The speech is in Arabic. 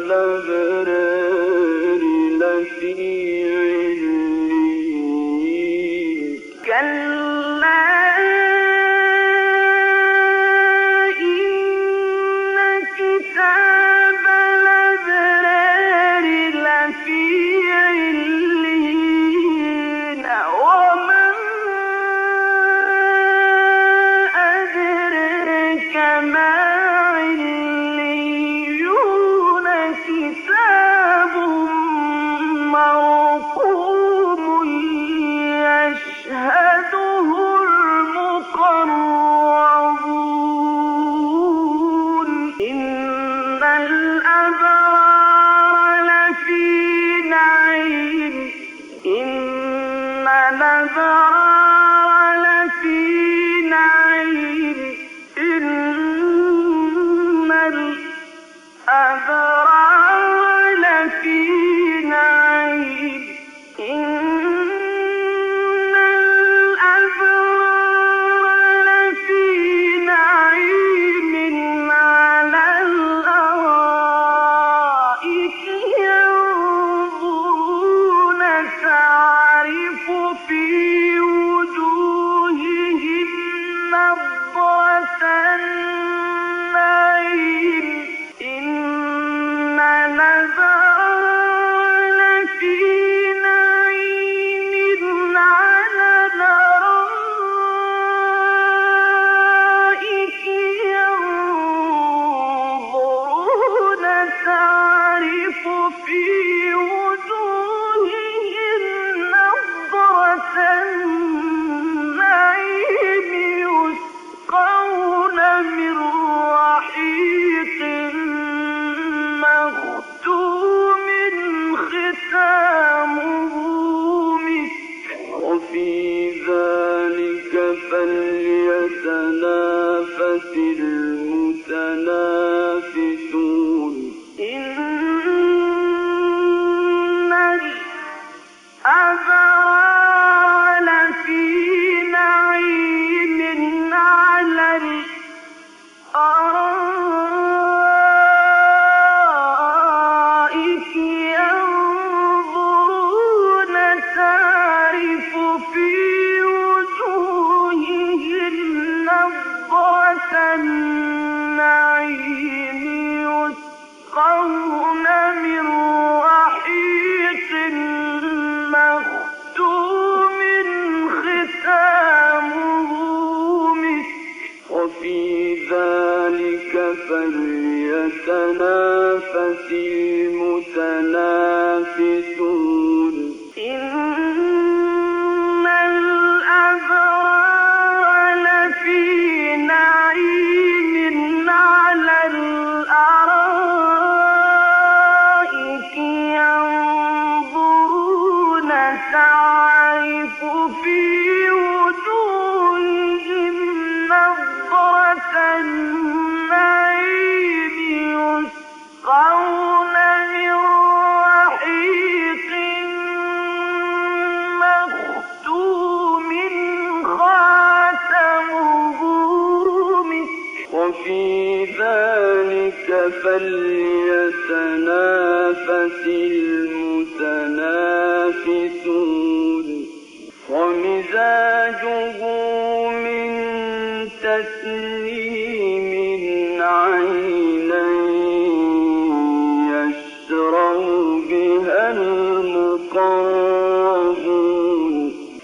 yerlerde فذرأ في التفت المتنافسون. إن الأبرار لفي نعيم على الأرائك ينظرون تعرف فيه فليتنافس المتنافسون. ومزاجه من تسليم